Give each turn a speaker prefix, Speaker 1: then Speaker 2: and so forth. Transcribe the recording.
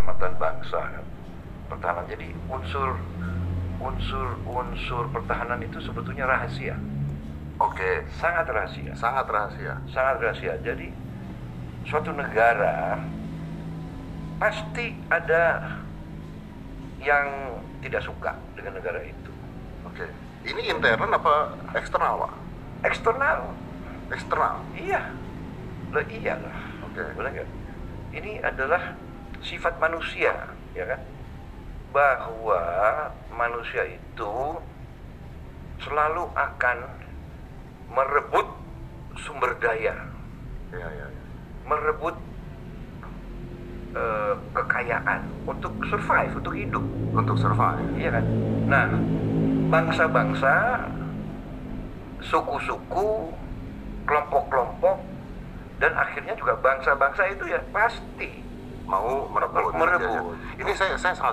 Speaker 1: keselamatan bangsa kan. Pertahanan jadi unsur unsur unsur pertahanan itu sebetulnya rahasia,
Speaker 2: Oke,
Speaker 1: sangat rahasia,
Speaker 2: sangat rahasia.
Speaker 1: sangat rahasia. Jadi suatu negara pasti ada yang tidak suka dengan negara itu.
Speaker 2: Oke. Ini intern apa eksternal, Pak?
Speaker 1: Eksternal,
Speaker 2: Eksternal.
Speaker 1: iya, lah iya lah.
Speaker 2: Oke.
Speaker 1: Boleh nggak? Ini adalah sifat manusia, ya kan? Bahwa manusia itu selalu akan merebut sumber daya,
Speaker 2: Iya, iya, iya.
Speaker 1: merebut eh, kekayaan untuk survive, untuk hidup,
Speaker 2: Untuk survive.
Speaker 1: iya kan? Nah, bangsa-bangsa, suku-suku, kelompok-kelompok, dan akhirnya juga bangsa-bangsa itu ya pasti
Speaker 2: Mau merebut.
Speaker 1: Merebut.
Speaker 2: Ini saya saya sangat